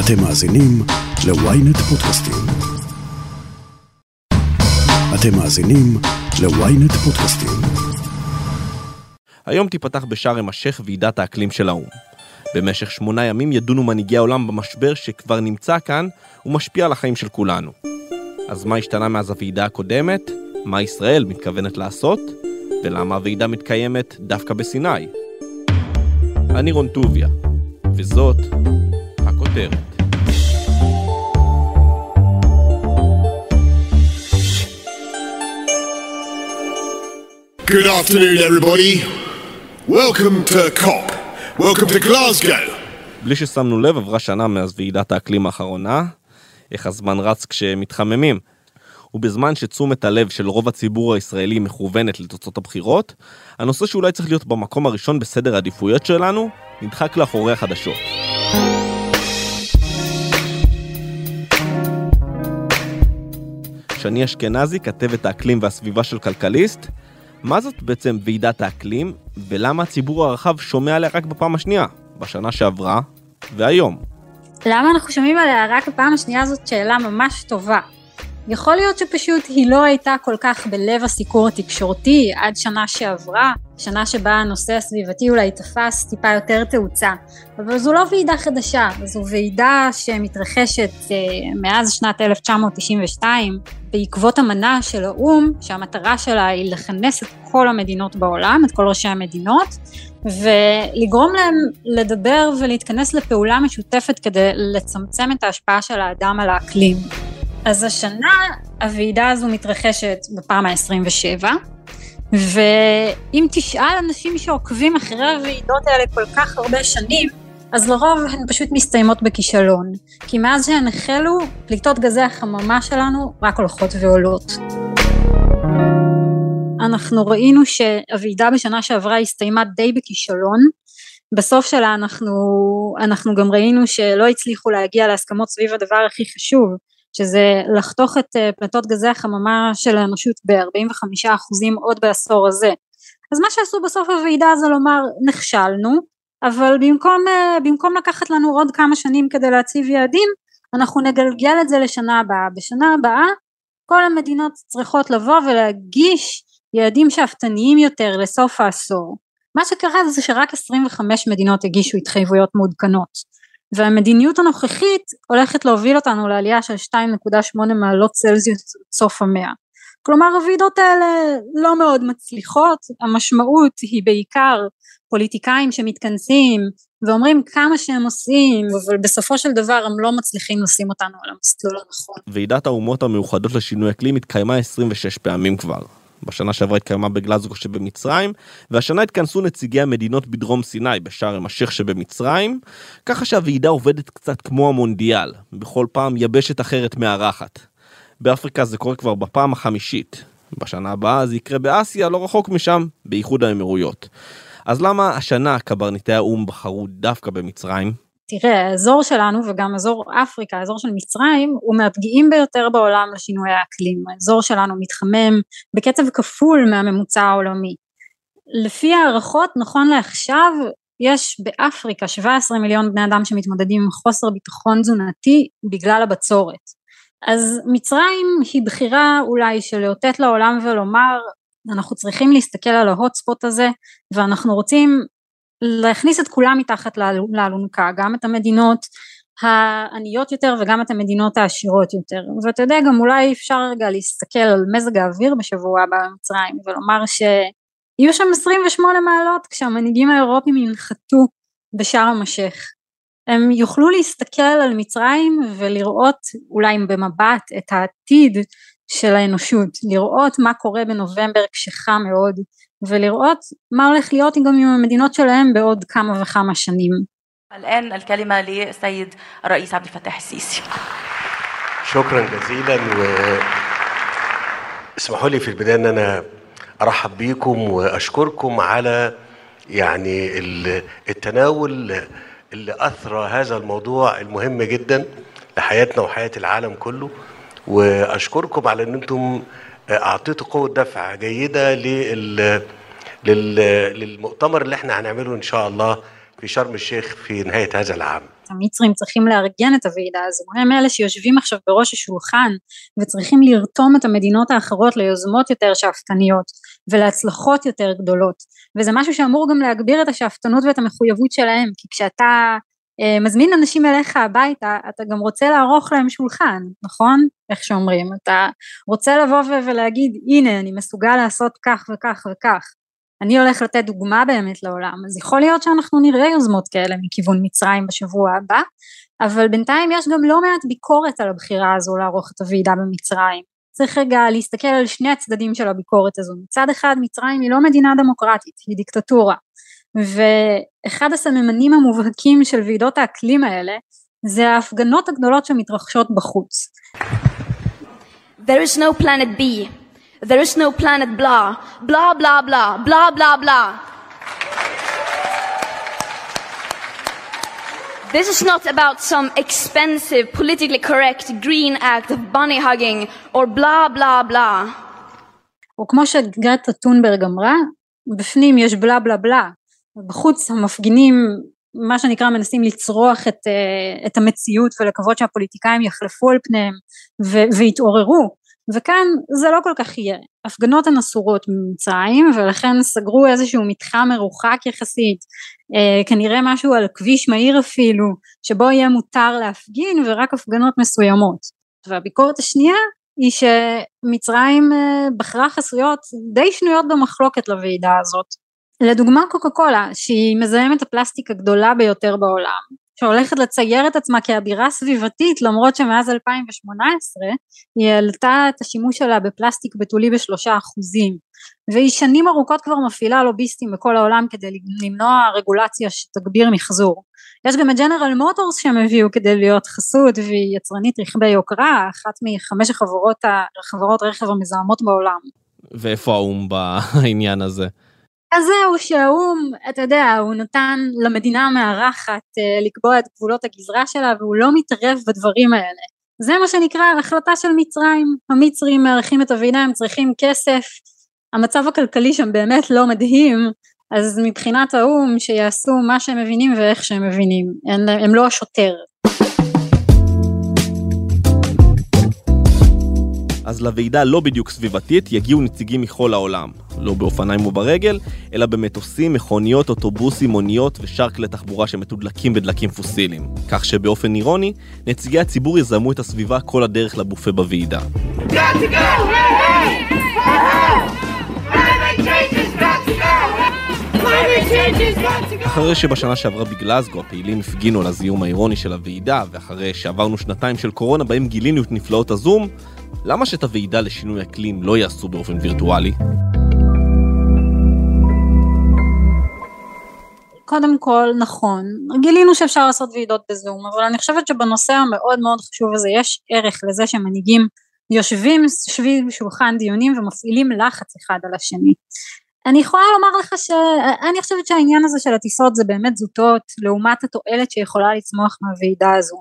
אתם מאזינים ל-ynet פודקאסטים. אתם מאזינים ל-ynet פודקאסטים. היום תיפתח בשארם א-שייח ועידת האקלים של האו"ם. במשך שמונה ימים ידונו מנהיגי העולם במשבר שכבר נמצא כאן ומשפיע על החיים של כולנו. אז מה השתנה מאז הוועידה הקודמת? מה ישראל מתכוונת לעשות? ולמה הוועידה מתקיימת דווקא בסיני? אני רון טוביה, וזאת הכותרת. Good afternoon, everybody. Welcome to COP. Welcome to Glasgow. בלי ששמנו לב, עברה שנה מאז ועידת האקלים האחרונה. איך הזמן רץ כשמתחממים. ובזמן שתשומת הלב של רוב הציבור הישראלי מכוונת לתוצאות הבחירות, הנושא שאולי צריך להיות במקום הראשון בסדר העדיפויות שלנו, נדחק לאחורי החדשות. שני אשכנזי, כתבת האקלים והסביבה של כלכליסט, מה זאת בעצם ועידת האקלים, ולמה הציבור הרחב שומע עליה רק בפעם השנייה, בשנה שעברה והיום? למה אנחנו שומעים עליה רק בפעם השנייה זאת שאלה ממש טובה. יכול להיות שפשוט היא לא הייתה כל כך בלב הסיקור התקשורתי עד שנה שעברה, שנה שבה הנושא הסביבתי אולי תפס טיפה יותר תאוצה, אבל זו לא ועידה חדשה, זו ועידה שמתרחשת אה, מאז שנת 1992 בעקבות אמנה של האו"ם שהמטרה שלה היא לכנס את כל המדינות בעולם, את כל ראשי המדינות, ולגרום להם לדבר ולהתכנס לפעולה משותפת כדי לצמצם את ההשפעה של האדם על האקלים. אז השנה הוועידה הזו מתרחשת בפעם ה-27, ואם תשאל אנשים שעוקבים אחרי הוועידות האלה כל כך הרבה שנים, אז לרוב הן פשוט מסתיימות בכישלון. כי מאז שהן החלו, פליטות גזי החממה שלנו רק הולכות ועולות. אנחנו ראינו שהוועידה בשנה שעברה הסתיימה די בכישלון. בסוף שלה אנחנו, אנחנו גם ראינו שלא הצליחו להגיע להסכמות סביב הדבר הכי חשוב, שזה לחתוך את אה, פליטות גזי החממה של האנושות ב-45% עוד בעשור הזה. אז מה שעשו בסוף הוועידה זה לומר נכשלנו, אבל במקום, אה, במקום לקחת לנו עוד כמה שנים כדי להציב יעדים, אנחנו נגלגל את זה לשנה הבאה. בשנה הבאה כל המדינות צריכות לבוא ולהגיש יעדים שאפתניים יותר לסוף העשור. מה שקרה זה שרק 25 מדינות הגישו התחייבויות מעודכנות. והמדיניות הנוכחית הולכת להוביל אותנו לעלייה של 2.8 מעלות צלזיוס סוף המאה. כלומר הוועידות האלה לא מאוד מצליחות, המשמעות היא בעיקר פוליטיקאים שמתכנסים ואומרים כמה שהם עושים, אבל בסופו של דבר הם לא מצליחים לשים אותנו על המסלול הנכון. ועידת האומות המאוחדות לשינוי אקלים התקיימה 26 פעמים כבר. בשנה שעברה התקיימה בגלזגו שבמצרים, והשנה התכנסו נציגי המדינות בדרום סיני, בשארם א-שייח שבמצרים, ככה שהוועידה עובדת קצת כמו המונדיאל, בכל פעם יבשת אחרת מארחת. באפריקה זה קורה כבר בפעם החמישית. בשנה הבאה זה יקרה באסיה, לא רחוק משם, באיחוד האמירויות. אז למה השנה קברניטי האו"ם בחרו דווקא במצרים? תראה, האזור שלנו וגם אזור אפריקה, האזור של מצרים, הוא מהפגיעים ביותר בעולם לשינוי האקלים. האזור שלנו מתחמם בקצב כפול מהממוצע העולמי. לפי הערכות, נכון לעכשיו, יש באפריקה 17 מיליון בני אדם שמתמודדים עם חוסר ביטחון תזונתי בגלל הבצורת. אז מצרים היא בחירה אולי של לאותת לעולם ולומר אנחנו צריכים להסתכל על ההוט ספוט הזה ואנחנו רוצים להכניס את כולם מתחת לאלונקה, גם את המדינות העניות יותר וגם את המדינות העשירות יותר. ואתה יודע גם אולי אפשר רגע להסתכל על מזג האוויר בשבוע הבא במצרים ולומר שיהיו שם 28 מעלות כשהמנהיגים האירופים ינחתו בשארם א-שייח. הם יוכלו להסתכל על מצרים ולראות אולי במבט את העתיד של האנושות, לראות מה קורה בנובמבר כשחם מאוד ולראות מה הולך להיות גם עם המדינות שלהם בעוד כמה וכמה שנים. الآن الكلمة للسيد الرئيس عبد الفتاح السيسي شكرا جزيلا واسمحوا لي في البداية ان انا ارحب بيكم واشكركم على يعني ال- التناول اللي اثرى هذا الموضوع المهم جدا لحياتنا وحياة العالم كله واشكركم على ان انتم اعطيتوا قوة دفع جيدة لل لل- للمؤتمر اللي احنا هنعمله ان شاء الله في شرم الشيخ في نهاية هذا العام המצרים צריכים לארגן את הוועידה הזו, הם אלה שיושבים עכשיו בראש השולחן וצריכים לרתום את המדינות האחרות ליוזמות יותר שאפתניות ולהצלחות יותר גדולות, וזה משהו שאמור גם להגביר את השאפתנות ואת המחויבות שלהם, כי כשאתה אה, מזמין אנשים אליך הביתה, אתה גם רוצה לערוך להם שולחן, נכון? איך שאומרים, אתה רוצה לבוא ולהגיד הנה אני מסוגל לעשות כך וכך וכך, אני הולך לתת דוגמה באמת לעולם, אז יכול להיות שאנחנו נראה יוזמות כאלה מכיוון מצרים בשבוע הבא, אבל בינתיים יש גם לא מעט ביקורת על הבחירה הזו לערוך את הוועידה במצרים. צריך רגע להסתכל על שני הצדדים של הביקורת הזו. מצד אחד מצרים היא לא מדינה דמוקרטית, היא דיקטטורה. ואחד הסממנים המובהקים של ועידות האקלים האלה זה ההפגנות הגדולות שמתרחשות בחוץ. There is no planet B. There is no planet blah. Blah blah blah. Blah blah blah. This is not about some expensive, politically correct green act of bunny hugging or blah blah blah. וכמו שגרטה טונברג אמרה, בפנים יש בלה בלה בלה, בחוץ המפגינים מה שנקרא מנסים לצרוח את, אה, את המציאות ולקוות שהפוליטיקאים יחלפו על פניהם ו- ויתעוררו. וכאן זה לא כל כך יהיה. הפגנות הן אסורות ממצרים ולכן סגרו איזשהו מתחם מרוחק יחסית אה, כנראה משהו על כביש מהיר אפילו שבו יהיה מותר להפגין ורק הפגנות מסוימות. והביקורת השנייה היא שמצרים אה, בחרה חסויות די שנויות במחלוקת לוועידה הזאת לדוגמה קוקה קולה שהיא מזהמת הפלסטיק הגדולה ביותר בעולם שהולכת לצייר את עצמה כאבירה סביבתית למרות שמאז 2018 היא העלתה את השימוש שלה בפלסטיק בתולי בשלושה אחוזים. והיא שנים ארוכות כבר מפעילה לוביסטים בכל העולם כדי למנוע רגולציה שתגביר מחזור. יש גם את ג'נרל מוטורס שהם הביאו כדי להיות חסות והיא יצרנית רכבי יוקרה אחת מחמש החברות, החברות רכב המזהמות בעולם. ואיפה האו"ם בעניין הזה? אז זהו שהאו"ם, אתה יודע, הוא נתן למדינה המארחת אה, לקבוע את גבולות הגזרה שלה והוא לא מתערב בדברים האלה. זה מה שנקרא החלטה של מצרים, המצרים מארחים את הוועידה, הם צריכים כסף, המצב הכלכלי שם באמת לא מדהים, אז מבחינת האו"ם שיעשו מה שהם מבינים ואיך שהם מבינים, הם, הם לא השוטר. אז לוועידה לא בדיוק סביבתית יגיעו נציגים מכל העולם. לא באופניים וברגל, אלא במטוסים, מכוניות, אוטובוסים, מוניות ושאר כלי תחבורה שמתודלקים בדלקים פוסיליים. כך שבאופן אירוני, נציגי הציבור יזמו את הסביבה כל הדרך לבופה בוועידה. אחרי שבשנה שעברה בגלזגו הפעילים הפגינו על הזיהום האירוני של הוועידה, ואחרי שעברנו שנתיים של קורונה בהם גילינו את נפלאות הזום, למה שאת הוועידה לשינוי אקלים לא יעשו באופן וירטואלי? קודם כל נכון, גילינו שאפשר לעשות ועידות בזום, אבל אני חושבת שבנושא המאוד מאוד חשוב הזה יש ערך לזה שמנהיגים יושבים סביב שולחן דיונים ומפעילים לחץ אחד על השני. אני יכולה לומר לך שאני חושבת שהעניין הזה של הטיסות זה באמת זוטות לעומת התועלת שיכולה לצמוח מהוועידה הזו.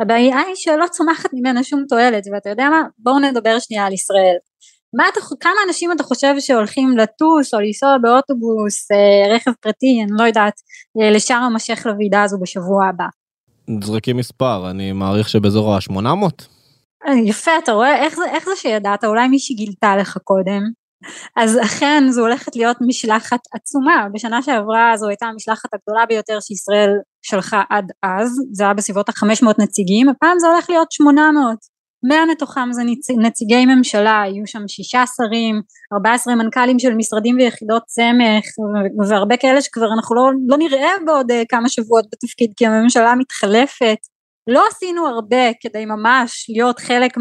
הבעיה היא שלא צומחת ממנה שום תועלת ואתה יודע מה בואו נדבר שנייה על ישראל. מה אתה, כמה אנשים אתה חושב שהולכים לטוס או לנסוע באוטובוס, אה, רכב פרטי, אני לא יודעת, אה, לשאר המשך לוועידה הזו בשבוע הבא? זרקי מספר, אני מעריך שבאזור ה-800? אה, יפה, אתה רואה? איך זה, איך זה שידעת? אולי מישהי גילתה לך קודם? אז אכן זו הולכת להיות משלחת עצומה, בשנה שעברה זו הייתה המשלחת הגדולה ביותר שישראל שלחה עד אז, זה היה בסביבות ה-500 נציגים, הפעם זה הולך להיות 800, 100 מתוכם זה נציג, נציגי ממשלה, יהיו שם שישה שרים, 14 מנכ"לים של משרדים ויחידות סמך, והרבה כאלה שכבר אנחנו לא, לא נראה בעוד אה, כמה שבועות בתפקיד כי הממשלה מתחלפת, לא עשינו הרבה כדי ממש להיות חלק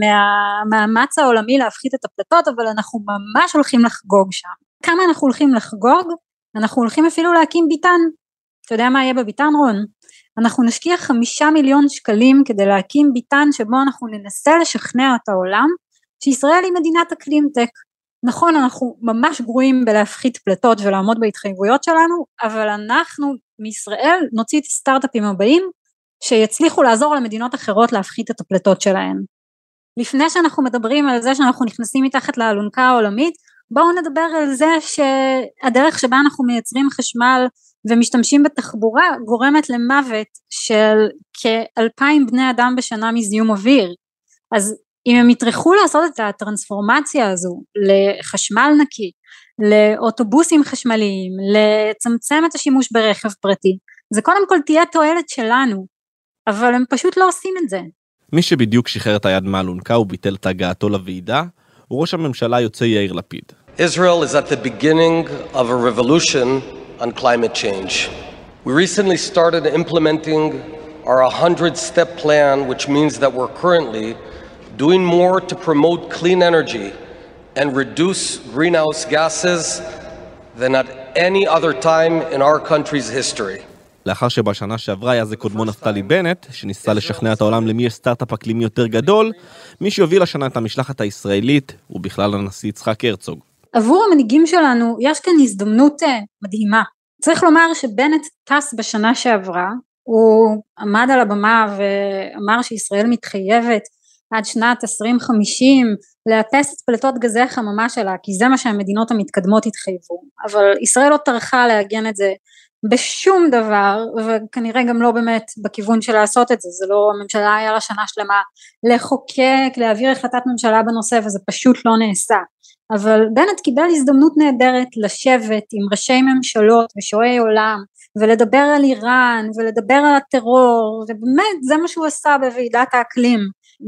מהמאמץ מה, העולמי להפחית את הפלטות אבל אנחנו ממש הולכים לחגוג שם. כמה אנחנו הולכים לחגוג? אנחנו הולכים אפילו להקים ביתן. אתה יודע מה יהיה בביתן רון? אנחנו נשקיע חמישה מיליון שקלים כדי להקים ביתן שבו אנחנו ננסה לשכנע את העולם שישראל היא מדינת אקלים טק. נכון אנחנו ממש גרועים בלהפחית פלטות ולעמוד בהתחייבויות שלנו אבל אנחנו מישראל נוציא את הסטארט-אפים הבאים שיצליחו לעזור למדינות אחרות להפחית את הפליטות שלהן. לפני שאנחנו מדברים על זה שאנחנו נכנסים מתחת לאלונקה העולמית, בואו נדבר על זה שהדרך שבה אנחנו מייצרים חשמל ומשתמשים בתחבורה גורמת למוות של כאלפיים בני אדם בשנה מזיהום אוויר אז אם הם יטרחו לעשות את הטרנספורמציה הזו לחשמל נקי, לאוטובוסים חשמליים, לצמצם את השימוש ברכב פרטי, זה קודם כל תהיה תועלת שלנו, אבל הם פשוט לא עושים את זה. מי שבדיוק שחרר את היד מהאלונקה וביטל את הגעתו לוועידה, הוא ראש הממשלה היוצא יאיר לפיד. Israel is at the beginning of a revolution on climate change. We recently started implementing our 100 step plan, which means that we're currently doing more to promote clean energy and reduce greenhouse gases than at any other time in our country's history. לאחר שבשנה שעברה היה זה קודמו נפתלי בנט, שניסה לשכנע את העולם למי יש סטארט-אפ אקלימי יותר גדול, מי שהוביל השנה את המשלחת הישראלית הוא בכלל הנשיא יצחק הרצוג. עבור המנהיגים שלנו יש כאן הזדמנות אה, מדהימה. צריך לומר שבנט טס בשנה שעברה, הוא עמד על הבמה ואמר שישראל מתחייבת עד שנת 2050 לאפס את פליטות גזי החממה שלה כי זה מה שהמדינות המתקדמות התחייבו אבל ישראל לא טרחה לעגן את זה בשום דבר וכנראה גם לא באמת בכיוון של לעשות את זה. זה לא הממשלה היה לה שנה שלמה לחוקק להעביר החלטת ממשלה בנושא וזה פשוט לא נעשה. אבל בנט קיבל הזדמנות נהדרת לשבת עם ראשי ממשלות ושועי עולם ולדבר על איראן ולדבר על הטרור ובאמת זה מה שהוא עשה בוועידת האקלים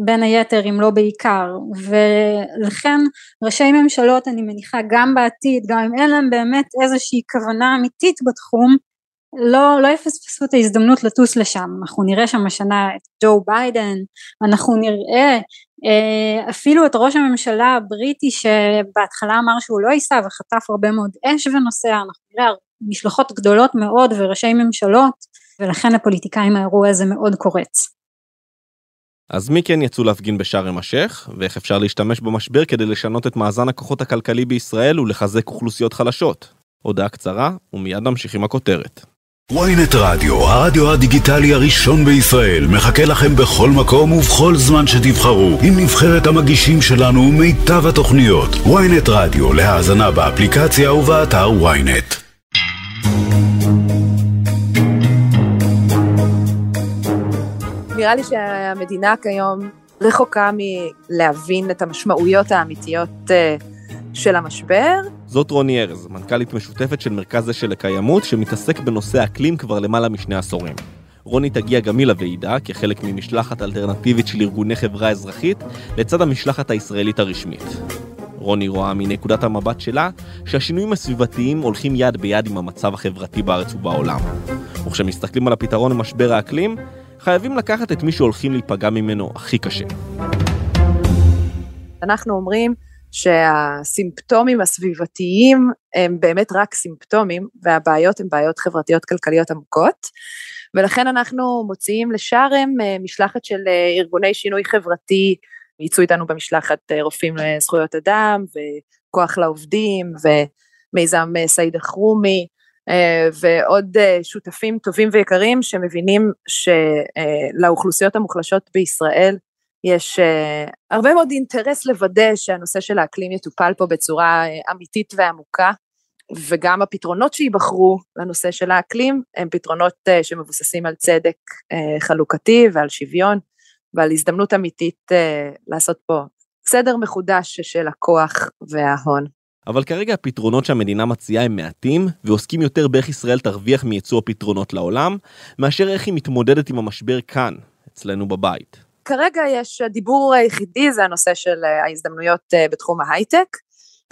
בין היתר אם לא בעיקר. ולכן ראשי ממשלות אני מניחה גם בעתיד גם אם אין להם באמת איזושהי כוונה אמיתית בתחום לא, לא יפספסו את ההזדמנות לטוס לשם. אנחנו נראה שם השנה את ג'ו ביידן אנחנו נראה אה, אפילו את ראש הממשלה הבריטי שבהתחלה אמר שהוא לא ייסע וחטף הרבה מאוד אש ונוסע. אנחנו נראה משלחות גדולות מאוד וראשי ממשלות ולכן לפוליטיקאים האירוע הזה מאוד קורץ. אז מי כן יצאו להפגין בשארם א-שייח, ואיך אפשר להשתמש במשבר כדי לשנות את מאזן הכוחות הכלכלי בישראל ולחזק אוכלוסיות חלשות? הודעה קצרה, ומיד נמשיך עם הכותרת. ynet רדיו, הרדיו הדיגיטלי הראשון בישראל, מחכה לכם בכל מקום ובכל זמן שתבחרו, עם נבחרת המגישים שלנו ומיטב התוכניות. ynet רדיו, להאזנה באפליקציה ובאתר ynet. נראה לי שהמדינה כיום רחוקה מלהבין את המשמעויות האמיתיות אה, של המשבר. זאת רוני ארז, מנכ"לית משותפת של מרכז אשל לקיימות, שמתעסק בנושא אקלים כבר למעלה משני עשורים. רוני תגיע גם היא לוועידה כחלק ממשלחת אלטרנטיבית של ארגוני חברה אזרחית, לצד המשלחת הישראלית הרשמית. רוני רואה מנקודת המבט שלה שהשינויים הסביבתיים הולכים יד ביד עם המצב החברתי בארץ ובעולם. וכשמסתכלים על הפתרון למשבר האקלים, חייבים לקחת את מי שהולכים להיפגע ממנו הכי קשה. אנחנו אומרים שהסימפטומים הסביבתיים הם באמת רק סימפטומים והבעיות הן בעיות חברתיות כלכליות עמוקות. ולכן אנחנו מוציאים לשארם אה, משלחת של אה, ארגוני שינוי חברתי, ייצאו איתנו במשלחת אה, רופאים לזכויות אדם וכוח לעובדים ומיזם סעיד אחרומי ועוד אה, שותפים טובים ויקרים שמבינים שלאוכלוסיות המוחלשות בישראל יש אה, הרבה מאוד אינטרס לוודא שהנושא של האקלים יטופל פה בצורה אמיתית ועמוקה וגם הפתרונות שייבחרו לנושא של האקלים הם פתרונות שמבוססים על צדק חלוקתי ועל שוויון ועל הזדמנות אמיתית לעשות פה סדר מחודש של הכוח וההון. אבל כרגע הפתרונות שהמדינה מציעה הם מעטים, ועוסקים יותר באיך ישראל תרוויח מייצוא הפתרונות לעולם, מאשר איך היא מתמודדת עם המשבר כאן, אצלנו בבית. כרגע יש, הדיבור היחידי זה הנושא של אה, ההזדמנויות אה, בתחום ההייטק,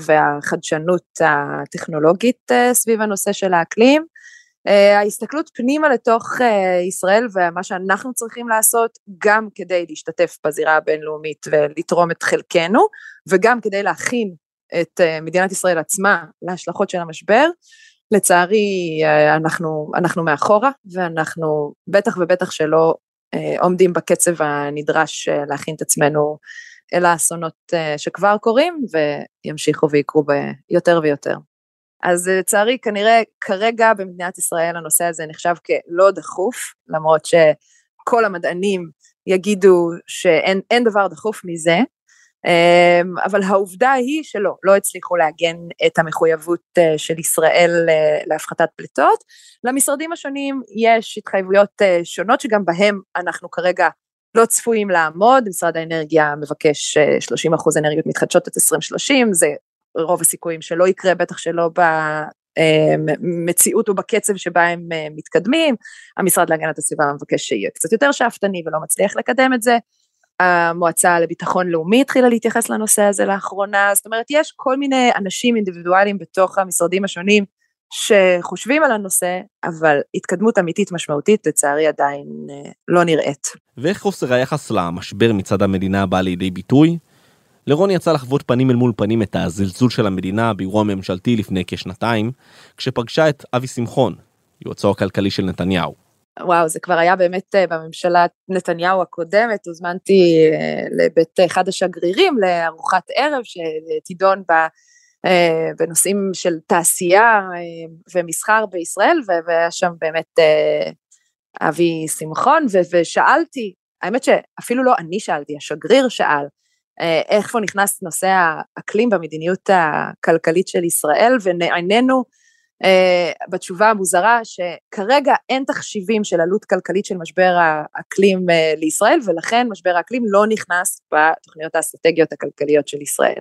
והחדשנות הטכנולוגית אה, סביב הנושא של האקלים. ההסתכלות פנימה לתוך ישראל ומה שאנחנו צריכים לעשות גם כדי להשתתף בזירה הבינלאומית ולתרום את חלקנו וגם כדי להכין את אה, מדינת ישראל עצמה להשלכות של המשבר. לצערי אה, אנחנו, אנחנו מאחורה ואנחנו בטח ובטח שלא אה, עומדים בקצב הנדרש להכין את עצמנו אל האסונות שכבר קורים וימשיכו ויקרו יותר ויותר. אז לצערי כנראה כרגע במדינת ישראל הנושא הזה נחשב כלא דחוף, למרות שכל המדענים יגידו שאין דבר דחוף מזה, אבל העובדה היא שלא, לא הצליחו לעגן את המחויבות אה, של ישראל אה, להפחתת פליטות. למשרדים השונים יש התחייבויות אה, שונות שגם בהם אנחנו כרגע לא צפויים לעמוד, משרד האנרגיה מבקש 30 אחוז אנרגיות מתחדשות עד 2030, זה רוב הסיכויים שלא יקרה, בטח שלא במציאות ובקצב שבה הם מתקדמים, המשרד להגנת הסביבה מבקש שיהיה קצת יותר שאפתני ולא מצליח לקדם את זה, המועצה לביטחון לאומי התחילה להתייחס לנושא הזה לאחרונה, זאת אומרת יש כל מיני אנשים אינדיבידואליים בתוך המשרדים השונים שחושבים על הנושא, אבל התקדמות אמיתית משמעותית לצערי עדיין אה, לא נראית. ואיך חוסר היחס למשבר מצד המדינה בא לידי ביטוי? לרון יצא לחוות פנים אל מול פנים את הזלזול של המדינה באירוע ממשלתי לפני כשנתיים, כשפגשה את אבי שמחון, יועצו הכלכלי של נתניהו. וואו, זה כבר היה באמת אה, בממשלה נתניהו הקודמת, הוזמנתי אה, לבית אחד השגרירים לארוחת ערב שתידון בה אה, בנושאים של תעשייה ומסחר בישראל, והיה שם באמת אבי שמחון, ושאלתי, האמת שאפילו לא אני שאלתי, השגריר שאל, איפה נכנס נושא האקלים במדיניות הכלכלית של ישראל, ונענינו בתשובה המוזרה שכרגע אין תחשיבים של עלות כלכלית של משבר האקלים uh, לישראל ולכן משבר האקלים לא נכנס בתוכניות האסטרטגיות הכלכליות של ישראל.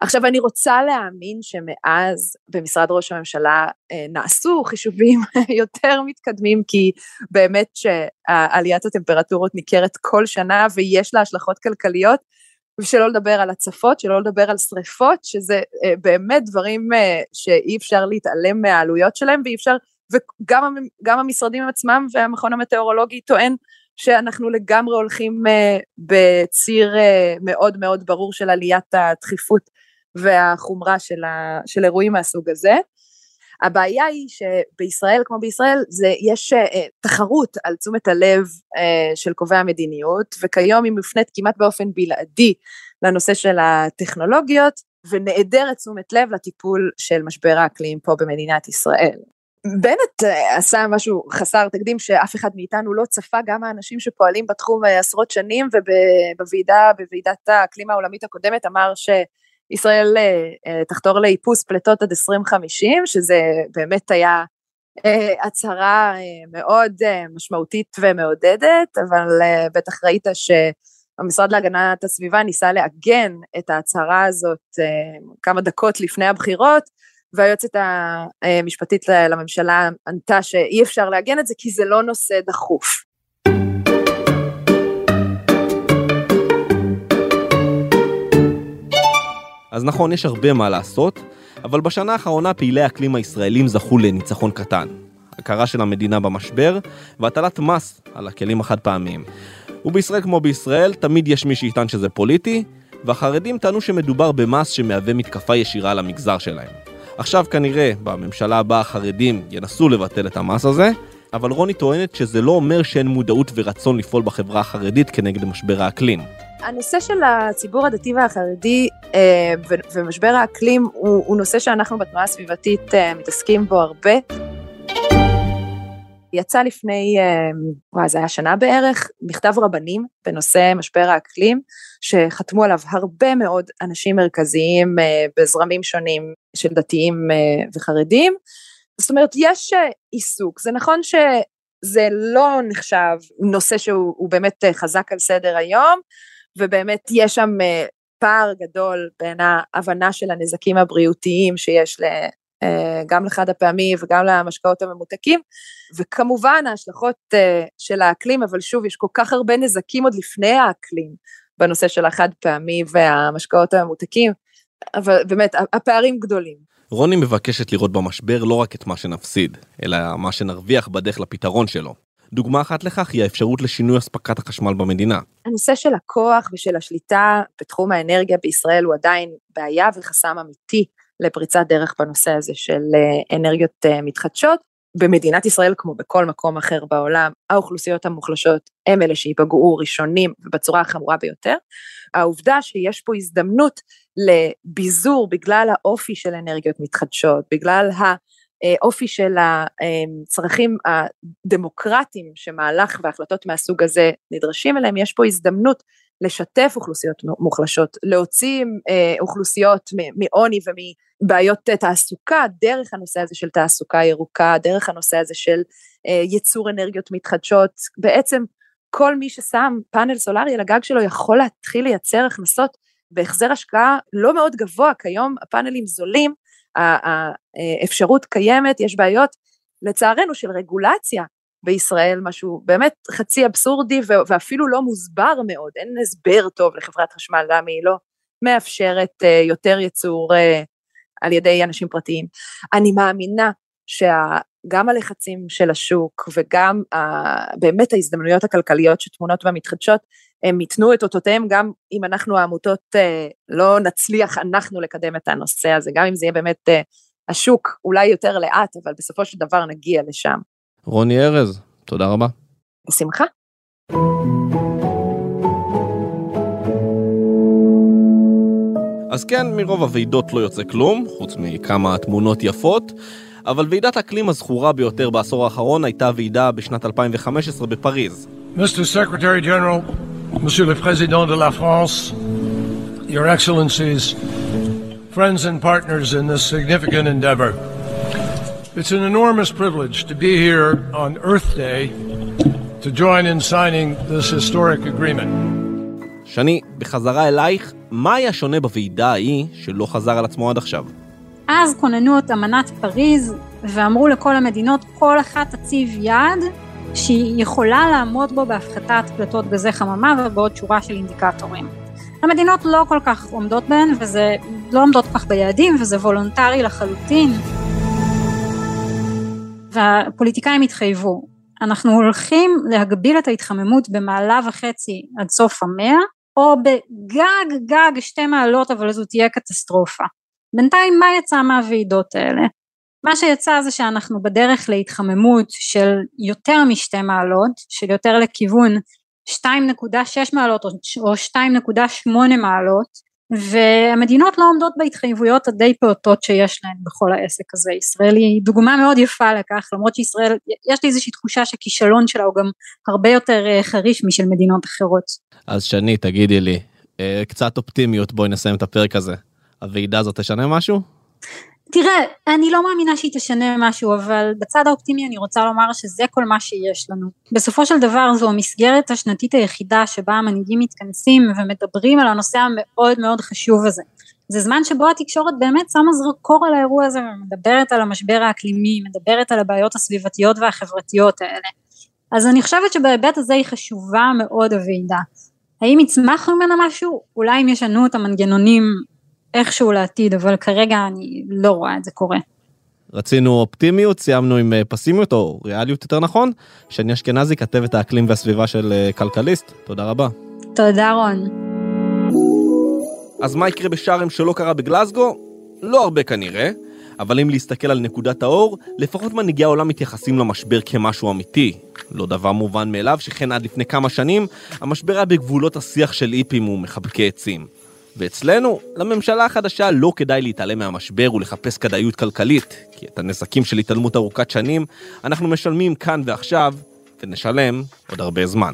עכשיו אני רוצה להאמין שמאז במשרד ראש הממשלה uh, נעשו חישובים יותר מתקדמים כי באמת שעליית הטמפרטורות ניכרת כל שנה ויש לה השלכות כלכליות ושלא לדבר על הצפות, שלא לדבר על שריפות, שזה אה, באמת דברים אה, שאי אפשר להתעלם מהעלויות שלהם ואי אפשר, וגם המשרדים עצמם והמכון המטאורולוגי טוען שאנחנו לגמרי הולכים אה, בציר מאוד מאוד ברור של עליית הדחיפות והחומרה של, ה, של אירועים מהסוג הזה. הבעיה היא שבישראל כמו בישראל זה יש uh, תחרות על תשומת הלב uh, של קובעי המדיניות וכיום היא מופנית כמעט באופן בלעדי לנושא של הטכנולוגיות ונעדרת תשומת לב לטיפול של משבר האקלים פה במדינת ישראל. בנט uh, עשה משהו חסר תקדים שאף אחד מאיתנו לא צפה, גם האנשים שפועלים בתחום uh, עשרות שנים ובוועידה, בוועידת האקלים העולמית הקודמת אמר ש... ישראל אה, תחתור לאיפוס פליטות עד 2050, שזה באמת היה אה, הצהרה מאוד משמעותית ומעודדת, אבל בטח ראית שהמשרד להגנת הסביבה ניסה לעגן את ההצהרה הזאת כמה דקות לפני הבחירות, והיועצת המשפטית לממשלה ענתה שאי אפשר לעגן את זה כי זה לא נושא דחוף. אז נכון, יש הרבה מה לעשות, אבל בשנה האחרונה פעילי האקלים הישראלים זכו לניצחון קטן. הכרה של המדינה במשבר, והטלת מס על הכלים החד פעמיים. ובישראל כמו בישראל, תמיד יש מי שיטען שזה פוליטי, והחרדים טענו שמדובר במס שמהווה מתקפה ישירה על המגזר שלהם. עכשיו כנראה, בממשלה הבאה החרדים ינסו לבטל את המס הזה, אבל רוני טוענת שזה לא אומר שאין מודעות ורצון לפעול בחברה החרדית כנגד משבר האקלים. הנושא של הציבור הדתי והחרדי אה, ומשבר האקלים הוא, הוא נושא שאנחנו בתנועה הסביבתית אה, מתעסקים בו הרבה. יצא לפני, אה, וואי, זה היה שנה בערך, מכתב רבנים בנושא משבר האקלים, שחתמו עליו הרבה מאוד אנשים מרכזיים בזרמים שונים של דתיים וחרדים. זאת אומרת, יש עיסוק, זה נכון שזה לא נחשב נושא שהוא באמת חזק על סדר היום, ובאמת יש שם אה, פער גדול בין ההבנה של הנזקים הבריאותיים שיש אה, גם לחד הפעמי וגם למשקאות הממותקים, וכמובן ההשלכות אה, של האקלים, אבל שוב, יש כל כך הרבה נזקים עוד לפני האקלים בנושא של החד פעמי והמשקאות הממותקים, אבל באמת, הפערים גדולים. רוני מבקשת לראות במשבר לא רק את מה שנפסיד, אלא מה שנרוויח בדרך לפתרון שלו. דוגמה אחת לכך היא האפשרות לשינוי אספקת החשמל במדינה. הנושא של הכוח ושל השליטה בתחום האנרגיה בישראל הוא עדיין בעיה וחסם אמיתי לפריצת דרך בנושא הזה של אה, אנרגיות אה, מתחדשות. במדינת ישראל, כמו בכל מקום אחר בעולם, האוכלוסיות המוחלשות הם אלה שייפגעו ראשונים ובצורה החמורה ביותר. העובדה שיש פה הזדמנות לביזור בגלל האופי של אנרגיות מתחדשות, בגלל ה... אופי של הצרכים הדמוקרטיים שמהלך והחלטות מהסוג הזה נדרשים אליהם, יש פה הזדמנות לשתף אוכלוסיות מוחלשות, להוציא אה, אוכלוסיות מעוני ומבעיות תעסוקה דרך הנושא הזה של תעסוקה ירוקה, דרך הנושא הזה של אה, ייצור אנרגיות מתחדשות, בעצם כל מי ששם פאנל סולארי על הגג שלו יכול להתחיל לייצר הכנסות בהחזר השקעה לא מאוד גבוה, כיום הפאנלים זולים, האפשרות קיימת, יש בעיות לצערנו של רגולציה בישראל, משהו באמת חצי אבסורדי ואפילו לא מוסבר מאוד, אין הסבר טוב לחברת חשמל למה היא לא מאפשרת אה, יותר ייצור אה, על ידי אנשים פרטיים. אני מאמינה שגם הלחצים של השוק וגם באמת ההזדמנויות הכלכליות שטמונות במתחדשות, הם ייתנו את אותותיהם גם אם אנחנו העמותות אה, לא נצליח אנחנו לקדם את הנושא הזה, גם אם זה יהיה באמת השוק אולי יותר לאט, אבל בסופו של דבר נגיע לשם. רוני ארז, תודה רבה. בשמחה. אז כן, מרוב הוועידות לא יוצא כלום, חוץ מכמה תמונות יפות, אבל ועידת האקלים הזכורה ביותר בעשור האחרון הייתה ועידה בשנת 2015 בפריז. Mr. Secretary General, Monsieur le Président de la France, Your Excellencies, friends and partners in this significant endeavor. It's an enormous privilege to be here on Earth Day to join in signing this historic agreement. שני, בחזרה אלייך, מה היה שונה בוועידה ההיא שלא חזר על עצמו עד עכשיו? אז כוננו את אמנת פריז ואמרו לכל המדינות, כל אחת תציב יעד שהיא יכולה לעמוד בו בהפחתת פליטות גזי חממה ובעוד שורה של אינדיקטורים. המדינות לא כל כך עומדות בהן וזה לא עומדות כל כך ביעדים וזה וולונטרי לחלוטין. והפוליטיקאים התחייבו, אנחנו הולכים להגביל את ההתחממות במעלה וחצי עד סוף המאה, או בגג גג שתי מעלות אבל זו תהיה קטסטרופה. בינתיים מה יצא מהוועידות האלה? מה שיצא זה שאנחנו בדרך להתחממות של יותר משתי מעלות, של יותר לכיוון 2.6 מעלות או 2.8 מעלות, והמדינות לא עומדות בהתחייבויות הדי פעוטות שיש להן בכל העסק הזה. ישראל היא דוגמה מאוד יפה לכך, למרות שישראל, יש לי איזושהי תחושה שכישלון שלה הוא גם הרבה יותר אה, חריש משל מדינות אחרות. אז שני, תגידי לי, אה, קצת אופטימיות, בואי נסיים את הפרק הזה. הוועידה הזאת תשנה משהו? תראה, אני לא מאמינה שהיא תשנה משהו, אבל בצד האופטימי אני רוצה לומר שזה כל מה שיש לנו. בסופו של דבר זו המסגרת השנתית היחידה שבה המנהיגים מתכנסים ומדברים על הנושא המאוד מאוד חשוב הזה. זה זמן שבו התקשורת באמת שמה זרקור על האירוע הזה ומדברת על המשבר האקלימי, מדברת על הבעיות הסביבתיות והחברתיות האלה. אז אני חושבת שבהיבט הזה היא חשובה מאוד הוועידה. האם יצמח ממנה משהו? אולי אם ישנו את המנגנונים איכשהו לעתיד, אבל כרגע אני לא רואה את זה קורה. רצינו אופטימיות, סיימנו עם אה, פסימיות, או ריאליות יותר נכון. שני אשכנזי, כתבת האקלים והסביבה של אה, כלכליסט, תודה רבה. תודה רון. אז מה יקרה בשארם שלא קרה בגלסגו? לא הרבה כנראה, אבל אם להסתכל על נקודת האור, לפחות מנהיגי העולם מתייחסים למשבר כמשהו אמיתי. לא דבר מובן מאליו שכן עד לפני כמה שנים, המשבר היה בגבולות השיח של איפים ומחבקי עצים. ואצלנו, לממשלה החדשה לא כדאי להתעלם מהמשבר ולחפש כדאיות כלכלית, כי את הנזקים של התעלמות ארוכת שנים אנחנו משלמים כאן ועכשיו, ונשלם עוד הרבה זמן.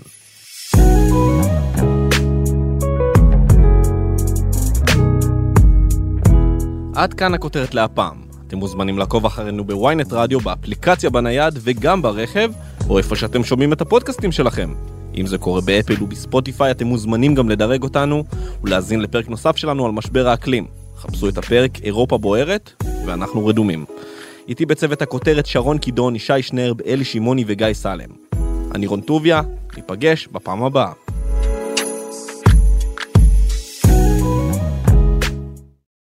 עד כאן הכותרת להפעם. אתם מוזמנים לעקוב אחרינו בוויינט רדיו, באפליקציה בנייד וגם ברכב, או איפה שאתם שומעים את הפודקאסטים שלכם. אם זה קורה באפל ובספוטיפיי, אתם מוזמנים גם לדרג אותנו ולהאזין לפרק נוסף שלנו על משבר האקלים. חפשו את הפרק אירופה בוערת, ואנחנו רדומים. איתי בצוות הכותרת שרון קידון, ישי שנרב, אלי שמעוני וגיא סלם. אני רון טוביה, ניפגש בפעם הבאה.